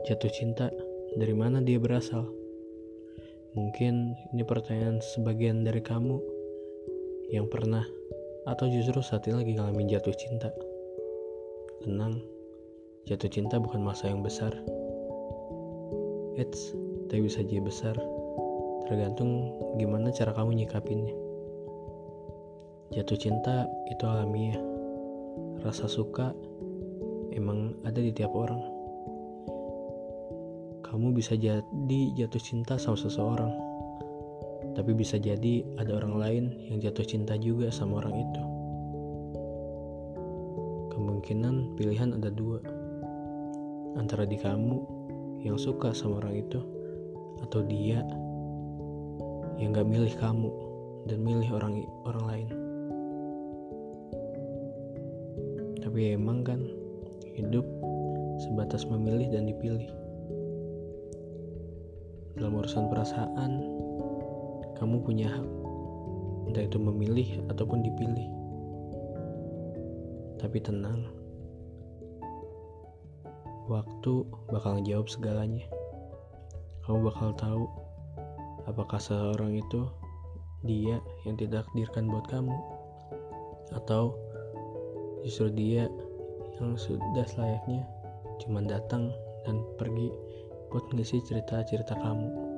Jatuh cinta, dari mana dia berasal? Mungkin ini pertanyaan sebagian dari kamu yang pernah atau justru saat ini lagi ngalamin jatuh cinta. Tenang, jatuh cinta bukan masa yang besar. Eits, tapi bisa jadi besar. Tergantung gimana cara kamu nyikapinnya. Jatuh cinta itu alamiah. Rasa suka emang ada di tiap orang kamu bisa jadi jatuh cinta sama seseorang, tapi bisa jadi ada orang lain yang jatuh cinta juga sama orang itu. Kemungkinan pilihan ada dua, antara di kamu yang suka sama orang itu, atau dia yang gak milih kamu dan milih orang orang lain. Tapi emang kan hidup sebatas memilih dan dipilih dalam urusan perasaan kamu punya hak entah itu memilih ataupun dipilih. Tapi tenang waktu bakal jawab segalanya. Kamu bakal tahu apakah seorang itu dia yang tidak takdirkan buat kamu atau justru dia yang sudah selayaknya cuma datang dan pergi buat ngisi cerita-cerita kamu.